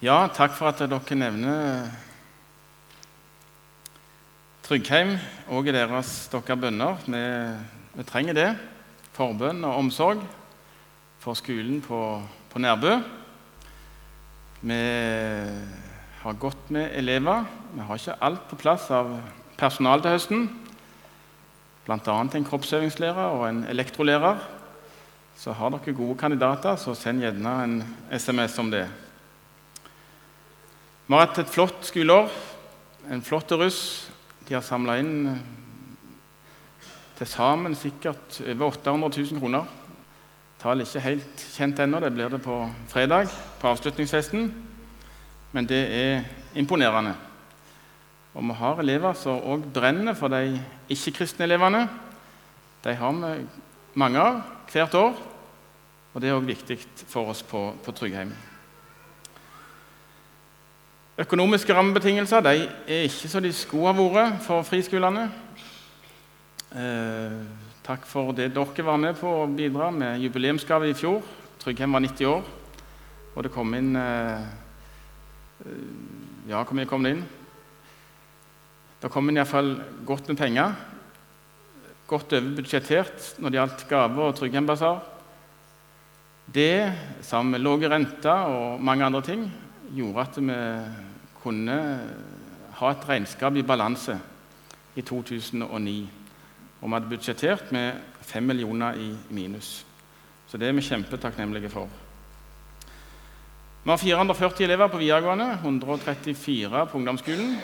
Ja, takk for at dere nevner Tryggheim og i deres bønner. Vi, vi trenger det. Forbønn og omsorg for skolen på, på Nærbø. Vi har godt med elever. Vi har ikke alt på plass av personal til høsten. Bl.a. en kroppsøvingslærer og en elektrolærer. Så har dere gode kandidater, så send gjerne en SMS om det. Vi har hatt et flott skoleår, en flott russ. De har samla inn eh, til sammen sikkert over 800 000 kroner. Tallet er ikke helt kjent ennå, det blir det på fredag, på avslutningsfesten. Men det er imponerende. Og vi har elever som òg brenner for de ikke-kristne elevene. De har vi mange av hvert år, og det er òg viktig for oss på, på Tryggheim. Økonomiske rammebetingelser de er ikke så de skulle ha vært for friskolene. Eh, takk for det dere var med på å bidra med jubileumsgave i fjor. Tryggheim var 90 år, og det kom inn eh, Ja, hvor mye kom det inn? Det kom inn iallfall godt med penger. Godt overbudsjettert når det gjaldt gaver og Tryggheim-basar. Det, sammen med lav rente og mange andre ting, gjorde at vi kunne ha et regnskap i balanse i 2009. Og vi hadde budsjettert med 5 millioner i minus. Så det er vi kjempetakknemlige for. Vi har 440 elever på videregående, 134 på ungdomsskolen.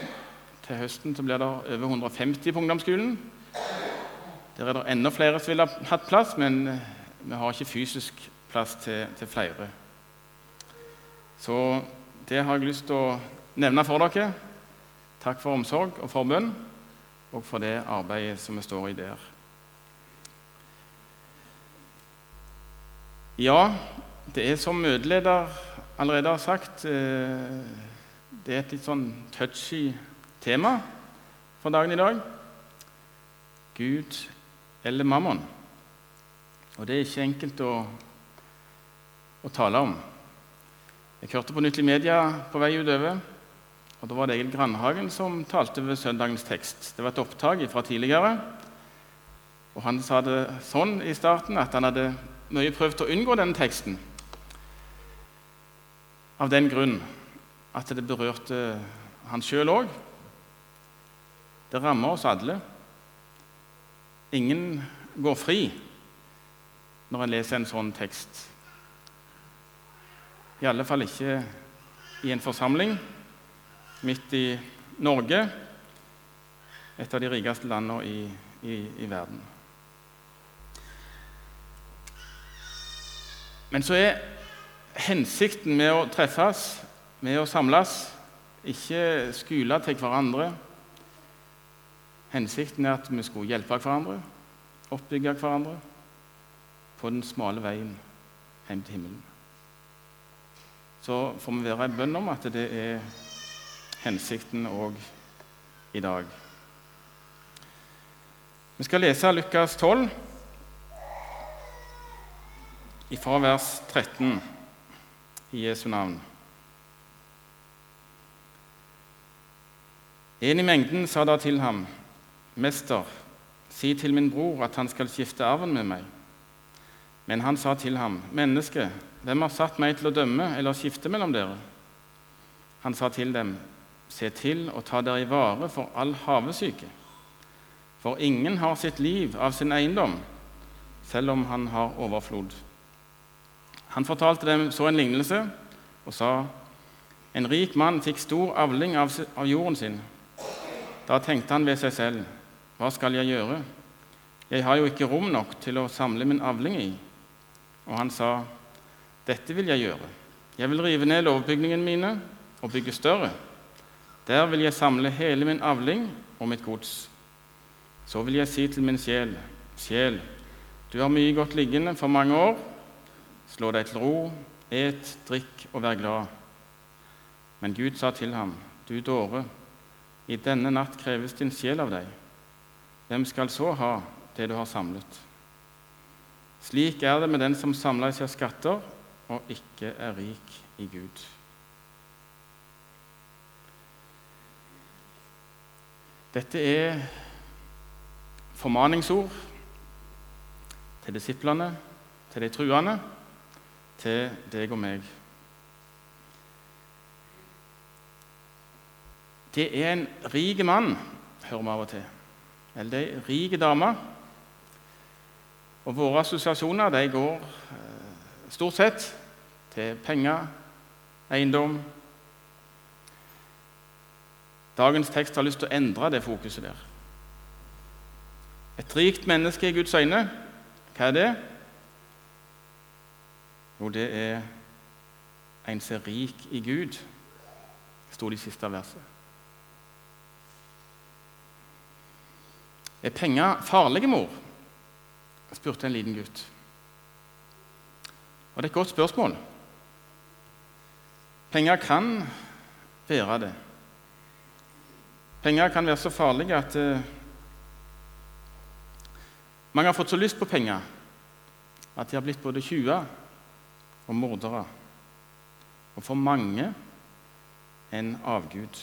Til høsten blir det over 150 på ungdomsskolen. Der er det enda flere som ville hatt plass, men vi har ikke fysisk plass til, til flere. Så det har jeg lyst til å nevne for dere. Takk for omsorg og forbønn, og for det arbeidet som vi står i der. Ja, det er som møteleder allerede har sagt eh, Det er et litt sånn touchy tema for dagen i dag. Gud eller mammon. Og det er ikke enkelt å, å tale om. Jeg hørte på Nyttig Media på vei utover. Og Da var det Egil Grandhagen som talte ved søndagens tekst. Det var et opptak fra tidligere. Og Han sa det sånn i starten at han hadde mye prøvd å unngå denne teksten. Av den grunn at det berørte han sjøl òg. Det rammer oss alle. Ingen går fri når en leser en sånn tekst. I alle fall ikke i en forsamling midt i Norge, et av de rikeste landene i, i, i verden. Men så er hensikten med å treffes, med å samles, ikke skule til hverandre. Hensikten er at vi skulle hjelpe hverandre, oppbygge hverandre på den smale veien hjem til himmelen. Så får vi være i bønn om at det er hensikten òg i dag. Vi skal lese Lukas 12, fra vers 13 i Jesu navn. En i mengden sa da til ham, 'Mester, si til min bror at han skal skifte arven med meg.' Men han sa til ham, 'Menneske, hvem har satt meg til å dømme eller skifte mellom dere?' Han sa til dem, Se til å ta dere i vare for all havesyke. For ingen har sitt liv av sin eiendom, selv om han har overflod. Han fortalte dem så en lignelse og sa en rik mann fikk stor avling av jorden sin. Da tenkte han ved seg selv, hva skal jeg gjøre? Jeg har jo ikke rom nok til å samle min avling i. Og han sa, dette vil jeg gjøre. Jeg vil rive ned lovbygningene mine og bygge større der vil jeg samle hele min avling og mitt gods. Så vil jeg si til min sjel, sjel, du har mye godt liggende for mange år. Slå deg til ro, et, drikk og vær glad. Men Gud sa til ham, du dåre, i denne natt kreves din sjel av deg. Hvem skal så ha det du har samlet? Slik er det med den som samler seg skatter og ikke er rik i Gud. Dette er formaningsord til disiplene, til de truende, til deg og meg. Det er en rik mann, hører vi av og til. Eller det er ei rik dame. Og våre assosiasjoner de går eh, stort sett til penger, eiendom Dagens tekst har lyst til å endre det fokuset der. Et rikt menneske i Guds øyne, hva er det? Jo, det er en som er rik i Gud, sto det i siste verset. Er penger farlige, mor? spurte en liten gutt. Og Det er et godt spørsmål. Penger kan være det. Penger kan være så farlige at uh, mange har fått så lyst på penger at de har blitt både tjuver og mordere. Og for mange en avgud.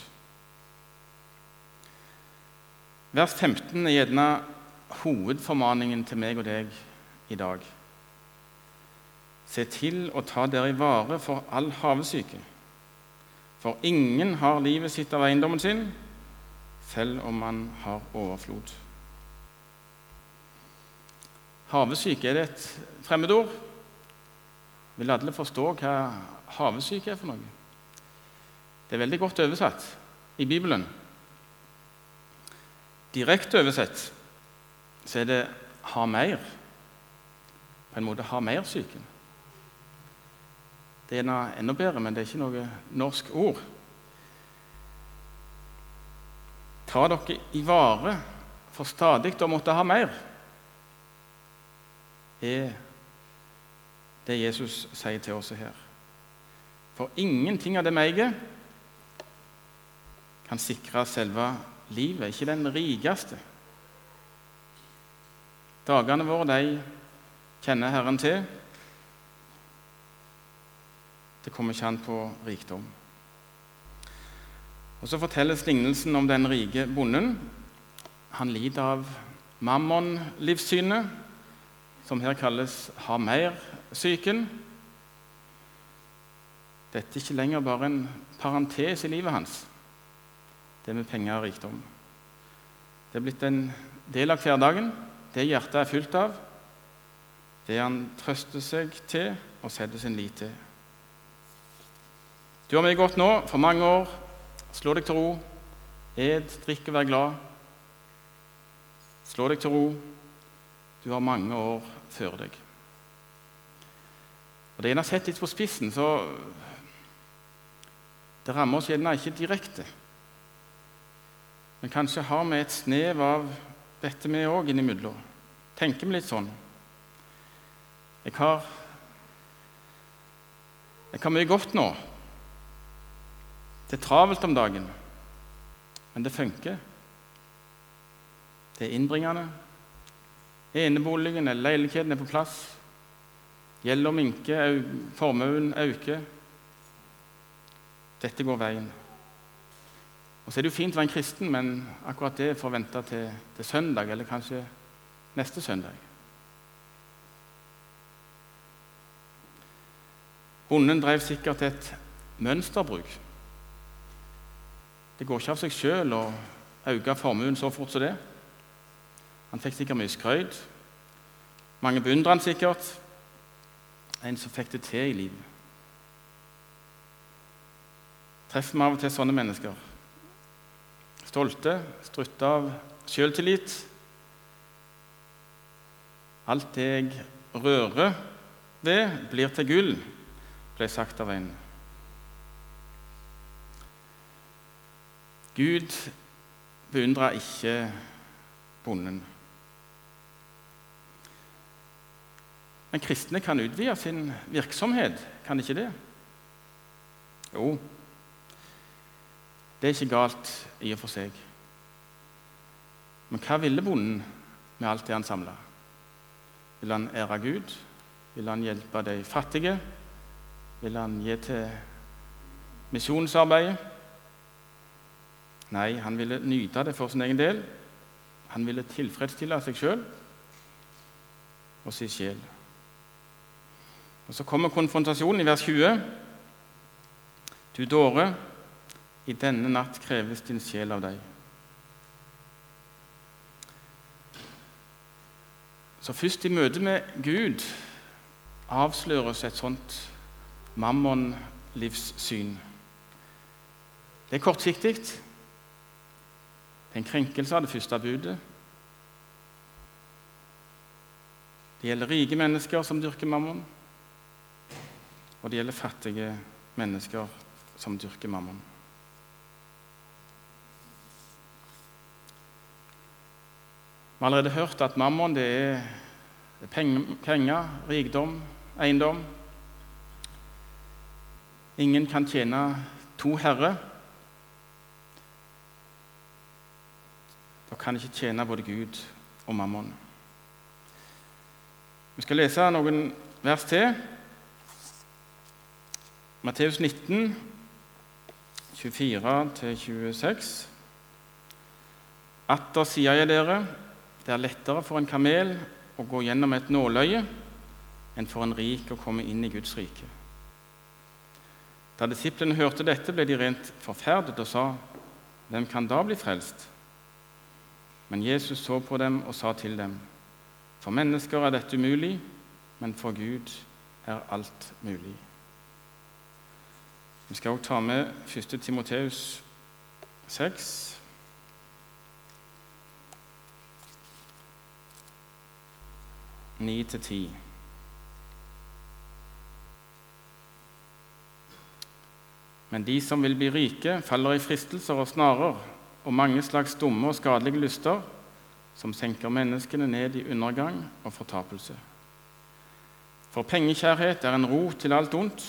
Vers 15 er gjerne hovedformaningen til meg og deg i dag. Se til å ta dere i vare for all havesyke. For ingen har livet sitt av eiendommen sin, selv om man har overflod. Havesyke, er det et fremmedord? Vil alle forstå hva havesyke er for noe? Det er veldig godt oversatt i Bibelen. Direkte oversett så er det 'ha mer'. På en måte 'ha mer'-syken. Det er enda bedre, men det er ikke noe norsk ord. Ta dere i vare for stadig å måtte ha mer, er det Jesus sier til oss her. For ingenting av det eier, kan sikre selve livet, ikke den rikeste. Dagene våre de kjenner Herren til. Det kommer ikke an på rikdom. Og Så fortelles lignelsen om den rike bonden. Han lider av mammon-livssynet, som her kalles ha mer-psyken. Dette er ikke lenger bare en parentes i livet hans, det med penger og rikdom. Det er blitt en del av hverdagen, det hjertet er fylt av, det han trøster seg til og setter sin lit til. Du har meg godt nå for mange år Slå deg til ro. Ed, drikk og vær glad. Slå deg til ro. Du har mange år før deg. Og Det en har sett litt på spissen, så det rammer oss gjerne ikke direkte. Men kanskje har vi et snev av dette vi òg innimellom. Tenker vi litt sånn. Jeg har, jeg har mye godt nå. Det er travelt om dagen, men det funker. Det er innbringende. Eneboligen eller leiligheten er på plass. Gjelda minker, formuen øker. Dette går veien. Og Så er det jo fint å være en kristen, men akkurat det får vente til, til søndag, eller kanskje neste søndag. Bonden drev sikkert et mønsterbruk. Det går ikke av seg sjøl å øke formuen så fort som det. Han fikk sikkert mye skryt. Mange beundrer han sikkert. En som fikk det til i livet. Treffer vi av og til sånne mennesker. Stolte, strutte av sjøltillit. Alt det jeg rører ved, blir til gull, ble sagt av en. Gud beundra ikke bonden. Men kristne kan utvide sin virksomhet, kan ikke det? Jo, det er ikke galt i og for seg. Men hva ville bonden med alt det han samla? Vil han ære Gud? Vil han hjelpe de fattige? Vil han gi til misjonsarbeidet? Nei, han ville nyte det for sin egen del. Han ville tilfredsstille seg sjøl og sin sjel. Og Så kommer konfrontasjonen i vers 20. Du dåre, i denne natt kreves din sjel av deg. Så først i møte med Gud avsløres et sånt mammon-livssyn. Det er kortsiktig. Det er en krenkelse av det første budet. Det gjelder rike mennesker som dyrker mammon, og det gjelder fattige mennesker som dyrker mammon. Vi har allerede hørt at mammon det er penger, rikdom, eiendom. Ingen kan tjene to herrer. Dere kan ikke tjene både Gud og mammon. Vi skal lese noen vers til. Matteus 19, 24-26. Atter sier jeg dere, det er lettere for en kamel å gå gjennom et nåløye enn for en rik å komme inn i Guds rike. Da disiplene hørte dette, ble de rent forferdet og sa, 'Hvem kan da bli frelst?' Men Jesus så på dem og sa til dem, 'For mennesker er dette umulig, men for Gud er alt mulig.' Vi skal også ta med 1. Timoteus 6. Ni til ti. Men de som vil bli rike, faller i fristelser og snarer og mange slags dumme og skadelige lyster som senker menneskene ned i undergang og fortapelse. For pengekjærhet er en rot til alt ondt.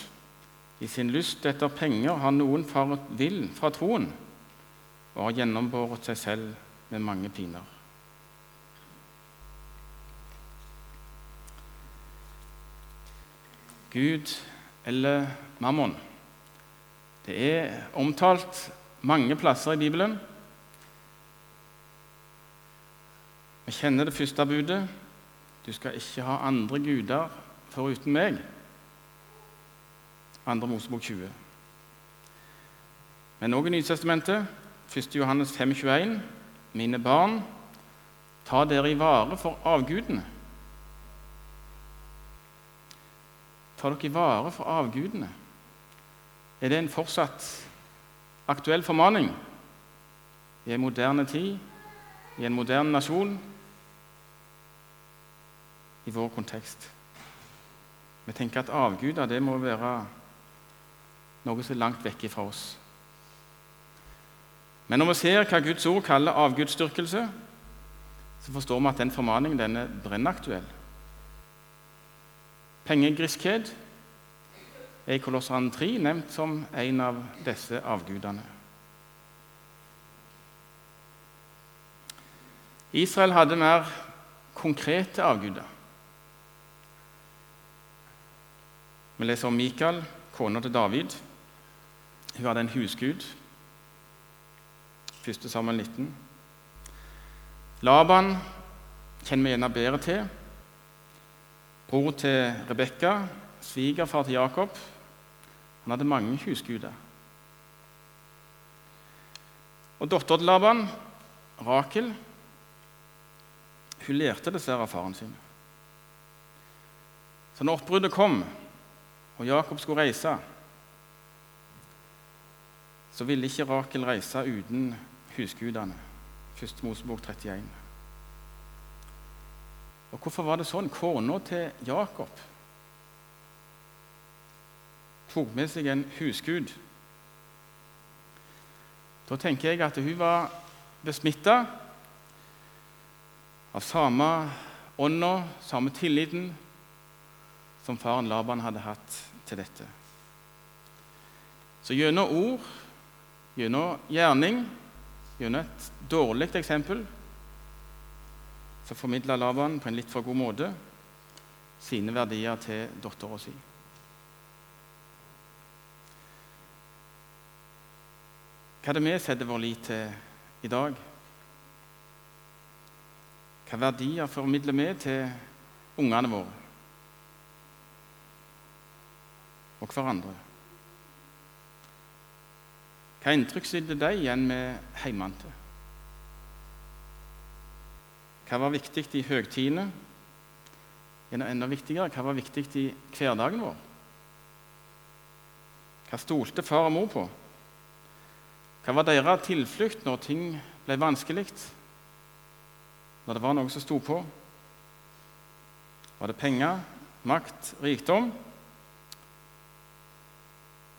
I sin lyst etter penger har noen faret vill fra troen og har gjennombåret seg selv med mange piner. Gud eller mammon. Det er omtalt mange plasser i Bibelen. Vi kjenner det første budet. Du skal ikke ha andre guder foruten meg. 2. Mosebok 20. Men òg i Nytestamentet, 1. Johannes 5, 21. Mine barn, ta dere i vare for avgudene. Ta dere i vare for avgudene. Er det en fortsatt aktuell formaning i en moderne tid, i en moderne nasjon, i vår kontekst? Vi tenker at avguder det må være noe som er langt vekk fra oss. Men når vi ser hva Guds ord kaller avgudsdyrkelse, så forstår vi at den formaningen den er brennaktuell. Pengegriskhet er i Kolossan 3 nevnt som en av disse avgudene. Israel hadde mer konkrete avguder. Vi leser om Mikael, kona til David. Hun hadde en husgud. 1. Samuel 19. Laban kjenner vi gjerne bedre til. Bror til Rebekka, svigerfar til Jakob. Han hadde mange husguder. Og dattera til Laban, Rakel, hun lærte dessverre av faren sin. Så når oppbruddet kom, og Jakob skulle reise, så ville ikke Rakel reise uten husgudene. 1. Mosebok 31. Og Hvorfor var det sånn? Kona til Jakob tok med seg en husgud. Da tenker jeg at hun var besmitta av samme ånda, samme tilliten, som faren Laban hadde hatt til dette. Så gjennom ord, gjennom gjerning, gjennom et dårlig eksempel, så formidla Laban på en litt for god måte sine verdier til dattera si. Hva er det vi setter vår lit til i dag? Hva verdier formidler vi til ungene våre og hverandre? Hva inntrykk sitter de igjen med hjemmefra? Hva var viktig i høgtidene? Enda viktigere, hva var viktig i hverdagen vår? Hva stolte far og mor på? Hva var deres tilflukt når ting ble vanskelig? Når det var noe som sto på? Var det penger, makt, rikdom?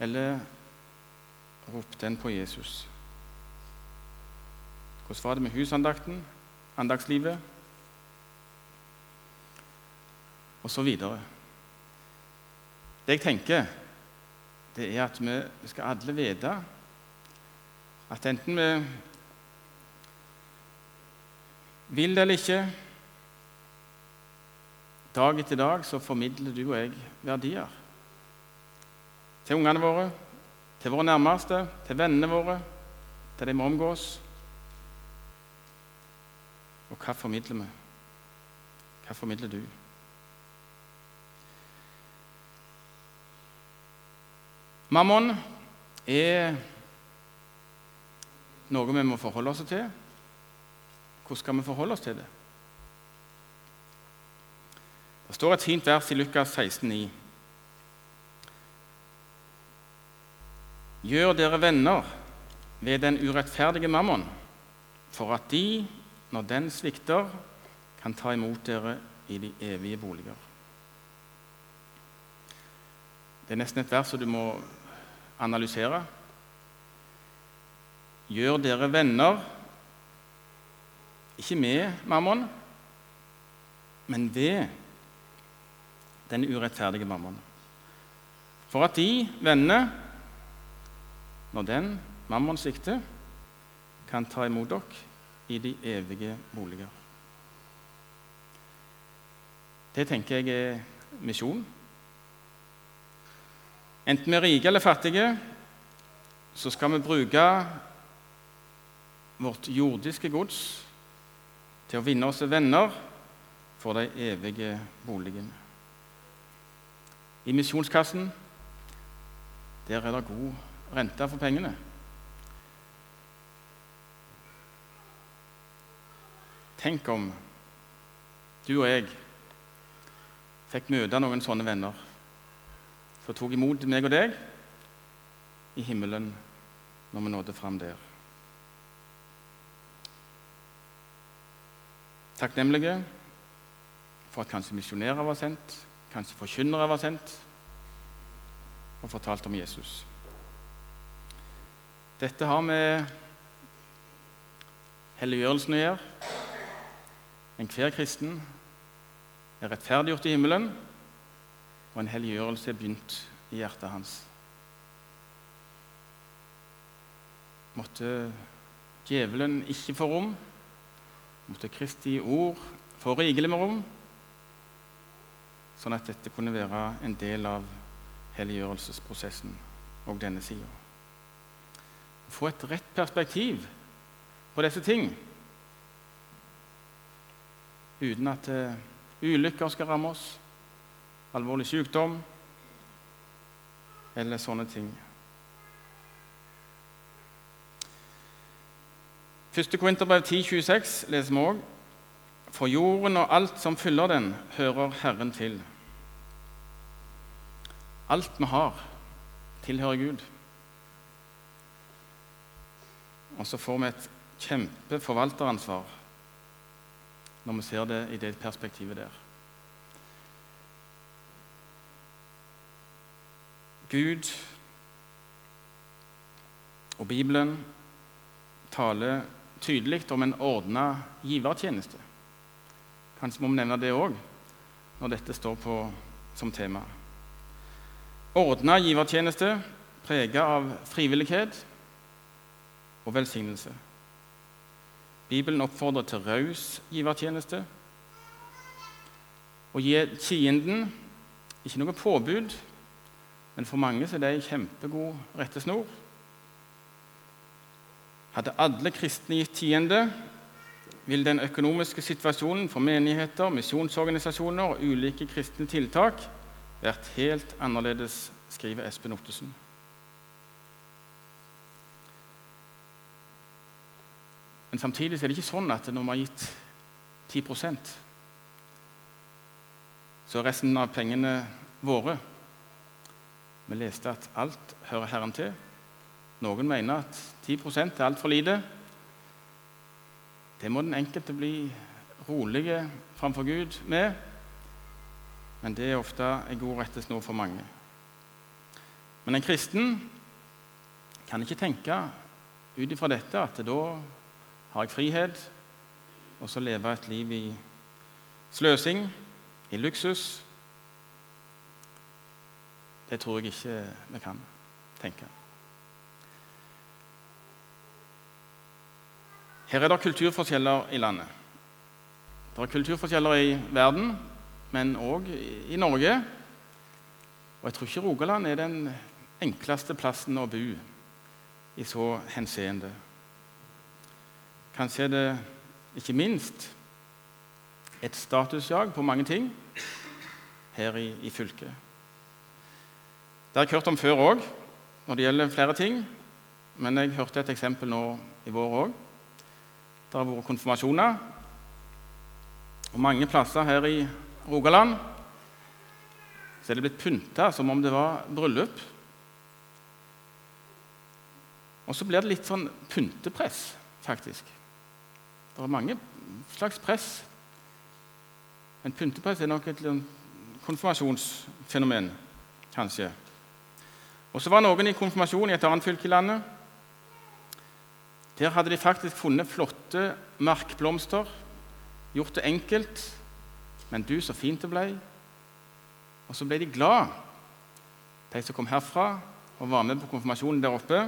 Eller ropte en på Jesus? Hvordan var det med husandakten, andagslivet osv.? Det jeg tenker, det er at vi skal alle vite at enten vi vil det eller ikke Dag etter dag så formidler du og jeg verdier. Til ungene våre, til våre nærmeste, til vennene våre, til de vi omgås. Og hva formidler vi? Hva formidler du? Mammon er noe vi må forholde oss til. Hvordan skal vi forholde oss til det? Det står et fint vers i Lukas 16,9. Gjør dere venner ved den urettferdige mammon, for at de, når den svikter, kan ta imot dere i de evige boliger. Det er nesten et vers som du må analysere. Gjør dere venner, ikke med mammon, men ved den urettferdige mammon. For at de vennene, når den mammon svikter, kan ta imot dere i de evige boliger. Det tenker jeg er misjon. Enten vi er rike eller fattige, så skal vi bruke vårt jordiske gods til å vinne oss venner for de evige boligene. I misjonskassen der er det god rente for pengene. Tenk om du og jeg fikk møte noen sånne venner som tok imot meg og deg i himmelen når vi nådde fram der. Takknemlige for at kanskje misjonærer var sendt, kanskje forkynnere var sendt og fortalt om Jesus. Dette har med helliggjørelsen å gjøre. Enhver kristen er rettferdiggjort i himmelen, og en helliggjørelse er begynt i hjertet hans. Måtte djevelen ikke få rom, måtte Kristi ord få rikelig med rom, sånn at dette kunne være en del av helliggjørelsesprosessen og denne sida. Få et rett perspektiv på disse ting uten at uh, ulykker skal ramme oss, alvorlig sykdom eller sånne ting. 1. Korinterbrev 10,26 leser vi òg For jorden og alt som fyller den, hører Herren til. Alt vi har, tilhører Gud. Og så får vi et kjempeforvalteransvar når vi ser det i det perspektivet der. Gud og Bibelen taler tydelig om en ordna givertjeneste. Kanskje må vi nevne det òg når dette står på som tema. Ordna givertjeneste prega av frivillighet og velsignelse. Bibelen oppfordrer til raus givertjeneste. Å gi tienden ikke noe påbud, men for mange er det en kjempegod rettesnor. Hadde alle kristne gitt tiende, vil den økonomiske situasjonen for menigheter, misjonsorganisasjoner og ulike kristne tiltak vært helt annerledes, skriver Espen Ottesen. Men samtidig er det ikke sånn at når vi har gitt 10% så er resten av pengene våre. Vi leste at alt hører Herren til. Noen mener at 10% er altfor lite. Det må den enkelte bli rolige framfor Gud med, men det er ofte en god rettesnor for mange. Men en kristen kan ikke tenke ut ifra dette at da har jeg frihet, og så leve et liv i sløsing, i luksus. Det tror jeg ikke vi kan tenke. Her er det kulturforskjeller i landet. Det er kulturforskjeller i verden, men òg i Norge. Og jeg tror ikke Rogaland er den enkleste plassen å bo i så henseende. Kanskje er det ikke minst et statusjag på mange ting her i, i fylket. Det har jeg hørt om før òg, når det gjelder flere ting. Men jeg hørte et eksempel nå i vår òg. Det har vært konfirmasjoner. Og mange plasser her i Rogaland så er det blitt pynta som om det var bryllup. Og så blir det litt sånn pyntepress, faktisk. Det er mange slags press. Men pyntepress er nok et konfirmasjonsfenomen, kanskje. Og så var noen i konfirmasjon i et annet fylke i landet. Der hadde de faktisk funnet flotte markblomster, gjort det enkelt. Men du, så fint det ble. Og så ble de glad, de som kom herfra og var med på konfirmasjonen der oppe.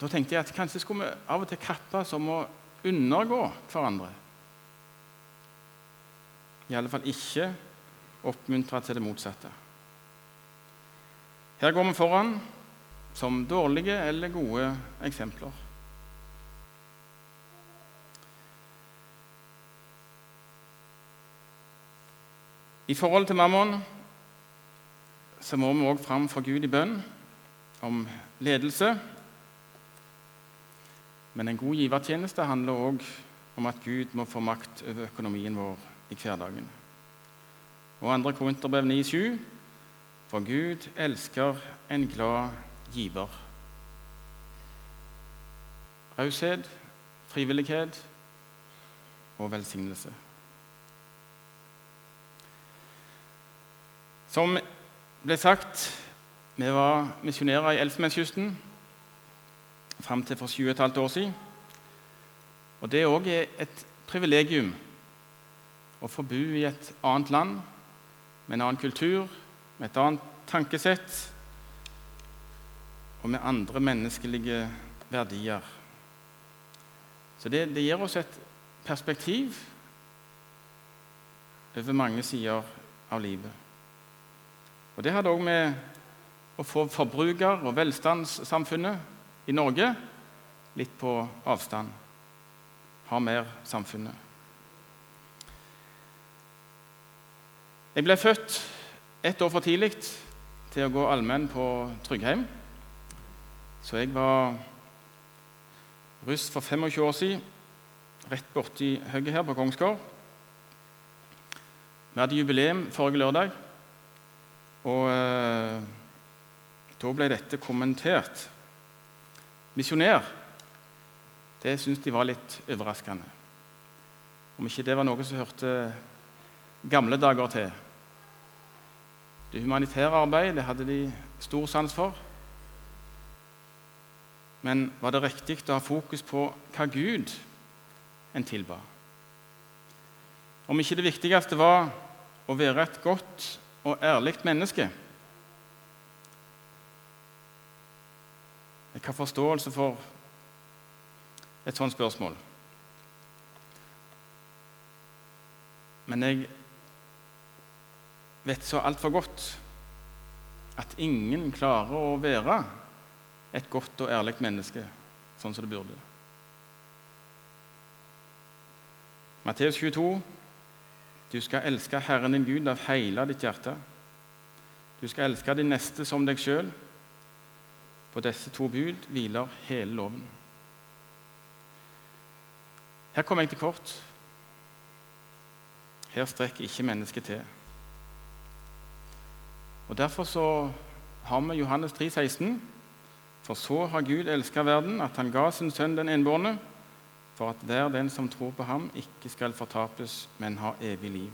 Da tenkte jeg at kanskje skulle vi av og til kappes om å undergå hverandre. I alle fall ikke oppmuntre til det motsatte. Her går vi foran som dårlige eller gode eksempler. I forhold til mammon så må vi òg fram for Gud i bønn om ledelse. Men en god givertjeneste handler òg om at Gud må få makt over økonomien vår i hverdagen. Og andre Korinterbrev 9,7 for Gud elsker en glad giver. Raushet, frivillighet og velsignelse. Som ble sagt, vi var misjonærer i Elfenbenskysten fram til for 7,5 år siden. Og det er òg et privilegium å få bo i et annet land med en annen kultur, med et annet tankesett og med andre menneskelige verdier. Så det, det gir oss et perspektiv over mange sider av livet. Og Det hadde òg med å få forbruker- og velstandssamfunnet i Norge litt på avstand. Ha mer samfunnet. Jeg ble født ett år for tidlig til å gå allmenn på Tryggheim. Så jeg var russ for 25 år siden, rett borti hugget her på Kongsgård. Vi hadde jubileum forrige lørdag, og eh, da ble dette kommentert. Misjonær, det syntes de var litt overraskende. Om ikke det var noe som hørte gamle dager til. Det humanitære arbeidet det hadde de stor sans for. Men var det riktig å ha fokus på hva Gud en tilba? Om ikke det viktigste var å være et godt og ærlig menneske? Jeg har forståelse for et sånt spørsmål. Men jeg vet så altfor godt at ingen klarer å være et godt og ærlig menneske sånn som det burde. Matteus 22. Du skal elske Herren din Gud av hele ditt hjerte. Du skal elske din neste som deg sjøl. På disse to bud hviler hele loven. Her kommer jeg til kort. Her strekker ikke mennesket til. Og Derfor så har vi Johannes 3, 16. For så har Gud elska verden, at han ga sin sønn den enbårne, for at hver den som tror på ham, ikke skal fortapes, men ha evig liv.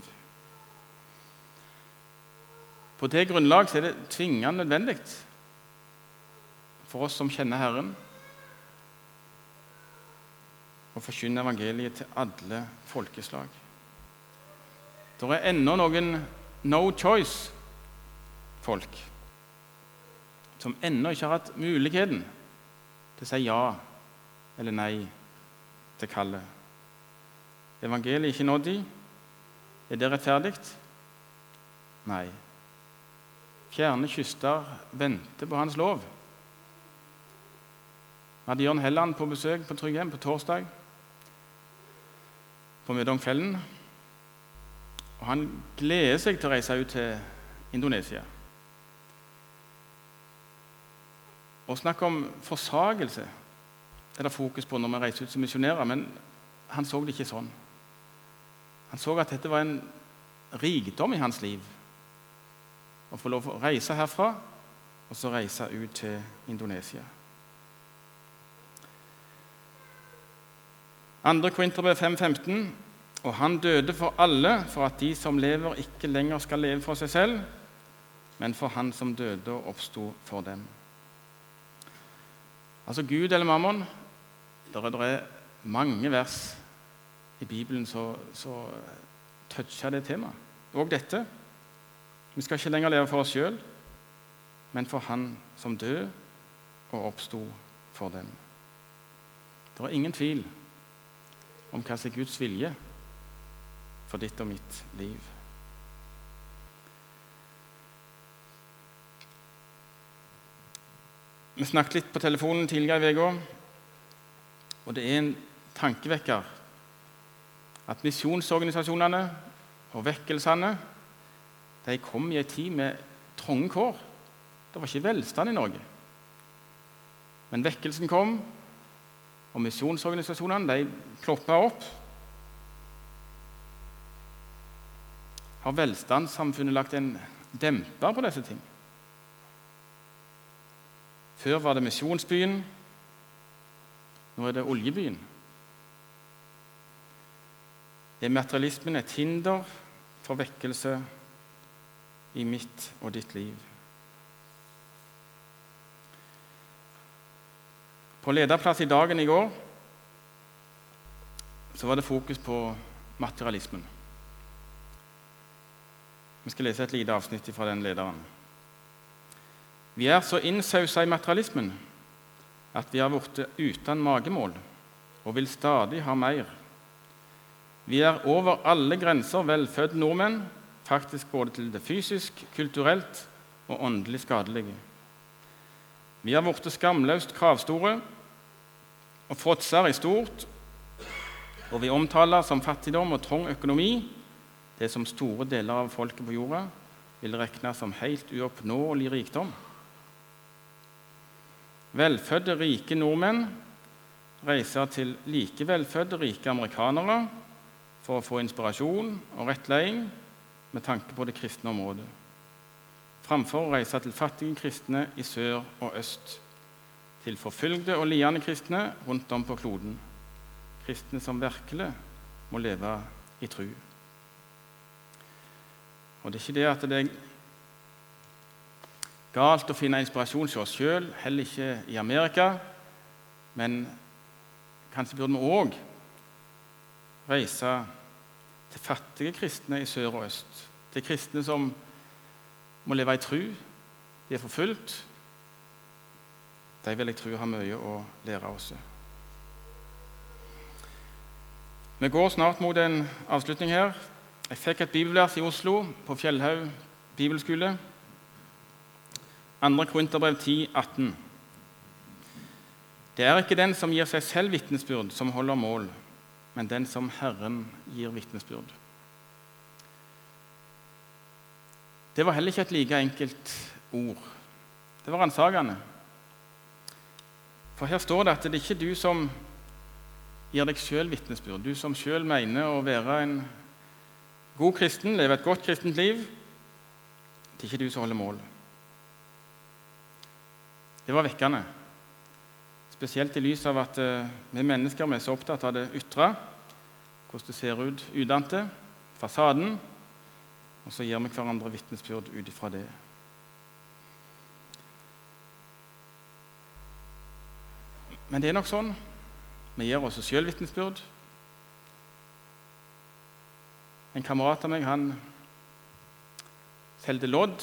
På det grunnlag er det tvingende nødvendig for oss som kjenner Herren, å forkynne evangeliet til alle folkeslag. Det er ennå noen no choice-folk som ennå ikke har hatt muligheten til å si ja eller nei til kallet. Evangeliet er ikke nådd i. Er det rettferdig? Nei. Fjerne kyster venter på hans lov. Vi hadde Jørn Helland på besøk på Tryggheim på torsdag på middag om kvelden. Og han gleder seg til å reise ut til Indonesia. Å snakke om forsagelse er det fokus på når vi reiser ut som misjonærer, men han så det ikke sånn. Han så at dette var en rikdom i hans liv. Å få lov å reise herfra og så reise ut til Indonesia. 2. Korinterbrev 5,15.: Og han døde for alle, for at de som lever, ikke lenger skal leve for seg selv, men for han som døde og oppsto for dem. Altså Gud eller mammon Det er mange vers i Bibelen som toucher det temaet. Og dette. Vi skal ikke lenger leve for oss sjøl, men for Han som døde og oppsto for dem. Det er ingen tvil om hva som er Guds vilje for ditt og mitt liv. Vi snakket litt på telefonen tidligere i uka, og det er en tankevekker at misjonsorganisasjonene og vekkelsene de kom i en tid med trange kår. Det var ikke velstand i Norge. Men vekkelsen kom, og misjonsorganisasjonene de ploppa opp. Har velstandssamfunnet lagt en demper på disse ting? Før var det misjonsbyen. Nå er det oljebyen. Er materialismen et hinder for vekkelse i mitt og ditt liv? På lederplass i Dagen i går så var det fokus på materialismen. Vi skal lese et lite avsnitt fra den lederen. Vi er så innsausa i materialismen at vi har blitt uten magemål og vil stadig ha mer. Vi er over alle grenser velfødde nordmenn, faktisk både til det fysisk, kulturelt og åndelig skadelige. Vi har blitt skamløst kravstore og fråtser i stort, og vi omtaler som fattigdom og trang økonomi det som store deler av folket på jorda vil regne som helt uoppnåelig rikdom. Velfødde, rike nordmenn reiser til like velfødde, rike amerikanere for å få inspirasjon og rettleding med tanke på det kristne området, framfor å reise til fattige kristne i sør og øst til forfølgde og lidende kristne rundt om på kloden. Kristne som virkelig må leve i tru. Og Det er ikke det at det er galt å finne inspirasjon hos oss sjøl, heller ikke i Amerika. Men kanskje burde vi òg reise til fattige kristne i sør og øst. Til kristne som må leve i tru. De er forfulgt, de vil jeg tro har mye å lære oss. Vi går snart mot en avslutning her. Jeg fikk et bibelvers i Oslo, på Fjellhaug bibelskole. 2. Korinterbrev 10, 18. Det er ikke den som gir seg selv vitnesbyrd, som holder mål, men den som Herren gir vitnesbyrd. Det var heller ikke et like enkelt ord. Det var ransakende. For her står det at det er ikke du som gir deg sjøl vitnesbyrd, du som sjøl mener å være en god kristen, leve et godt kristent liv. Det er ikke du som holder mål. Det var vekkende. Spesielt i lys av at uh, vi mennesker er så opptatt av det ytre, hvordan det ser ut utenfra, fasaden, og så gir vi hverandre vitnesbyrd ut ifra det. Men det er nok sånn. Vi gir oss sjøl vitnesbyrd. En kamerat av meg han selger lodd.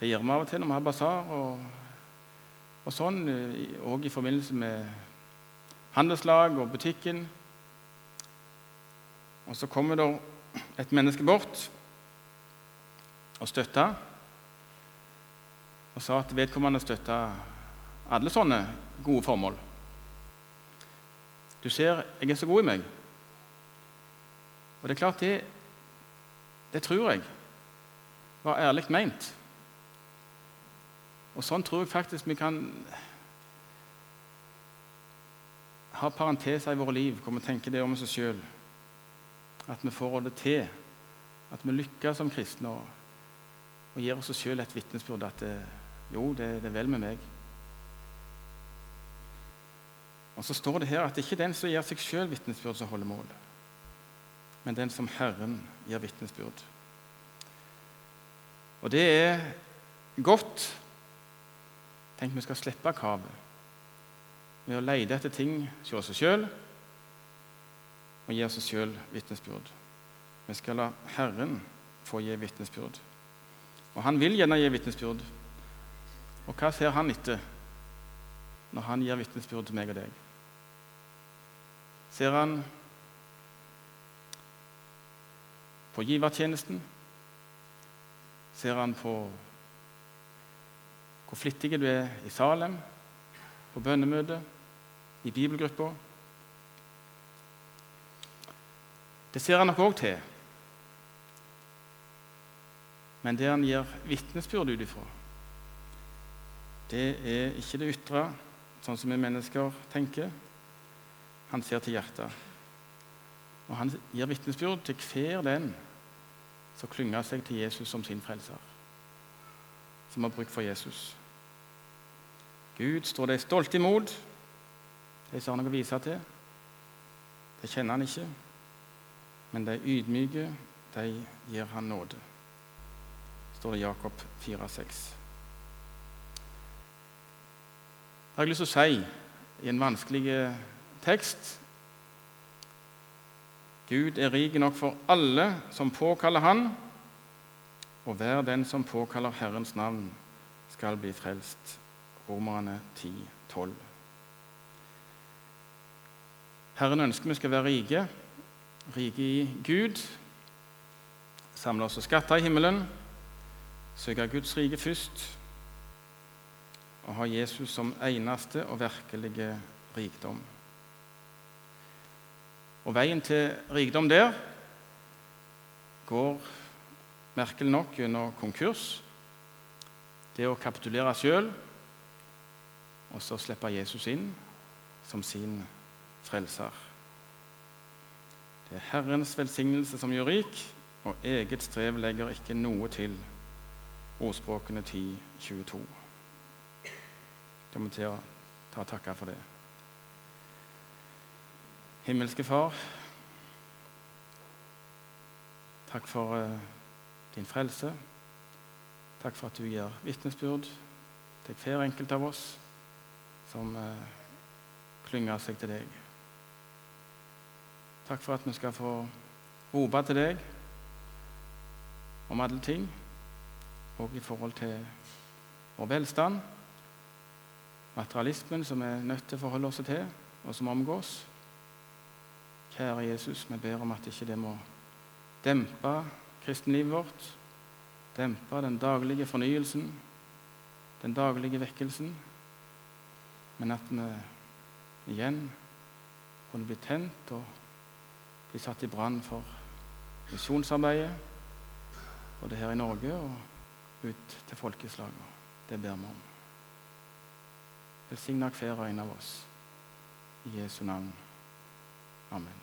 Det gjør vi av og til når vi har basar. og og sånn òg i forbindelse med handelslag og butikken. Og så kommer det et menneske bort og støtta. og sa at vedkommende støtta alle sånne gode formål. Du ser, jeg er så god i meg. Og det er klart, det, det tror jeg var ærlig meint. Og Sånn tror jeg faktisk vi kan ha parenteser i våre liv hvor vi tenker det om oss sjøl. At vi får det til. At vi lykkes som kristne og, og gir oss sjøl et vitnesbyrd at det, jo, det, det er vel med meg. Og Så står det her at det ikke er den som gir seg sjøl vitnesbyrd, som holder mål, men den som Herren gir vitnesbyrd. Og det er godt Tenk vi skal slippe kravet ved å lete etter ting hos oss sjøl og gi oss sjøl vitnesbyrd. Vi skal la Herren få gi vitnesbyrd. Og han vil gjerne gi vitnesbyrd. Og hva ser han etter når han gir vitnesbyrd til meg og deg? Ser han på givertjenesten? Ser han på hvor flittig du er i Salem, på bønnemøtet, i bibelgruppa. Det ser han nok òg til. Men det han gir vitnesbyrd ut ifra, det er ikke det ytre, sånn som vi mennesker tenker. Han ser til hjertet. Og han gir vitnesbyrd til hver den som klynger seg til Jesus som sin frelser, som har bruk for Jesus. Gud står de stolte imot, de som har noe å vise til. Det kjenner han ikke, men de ydmyke, de gir han nåde. står det i Jakob 4,6. Jeg har lyst til å si i en vanskelig tekst Gud er rik nok for alle som påkaller Han, og hver den som påkaller Herrens navn, skal bli frelst. Romerne 10, 12. Herren ønsker vi skal være rike, rike i Gud, samle oss og skatter i himmelen, søke Guds rike først og ha Jesus som eneste og virkelige rikdom. Og Veien til rikdom der går merkelig nok gjennom konkurs, det å kapitulere sjøl og så slippe Jesus inn som sin frelser. Det er Herrens velsignelse som gjør rik, og eget strev legger ikke noe til. Ordspråkene 10, 22. Kommer til å ta og takke for det. Himmelske Far, takk for uh, din frelse. Takk for at du gir vitnesbyrd til hver enkelt av oss som eh, klynger seg til deg. Takk for at vi skal få rope til deg om alle ting, og i forhold til vår velstand, materialismen som vi er nødt til å forholde oss til, og som omgås. Kjære Jesus, vi ber om at ikke det må dempe kristenlivet vårt, dempe den daglige fornyelsen, den daglige vekkelsen, men at vi igjen kunne bli tent og bli satt i brann for misjonsarbeidet, både her i Norge og ut til folkeslaget. Det ber vi om. Velsigna hver og en av oss. I Jesu navn. Amen.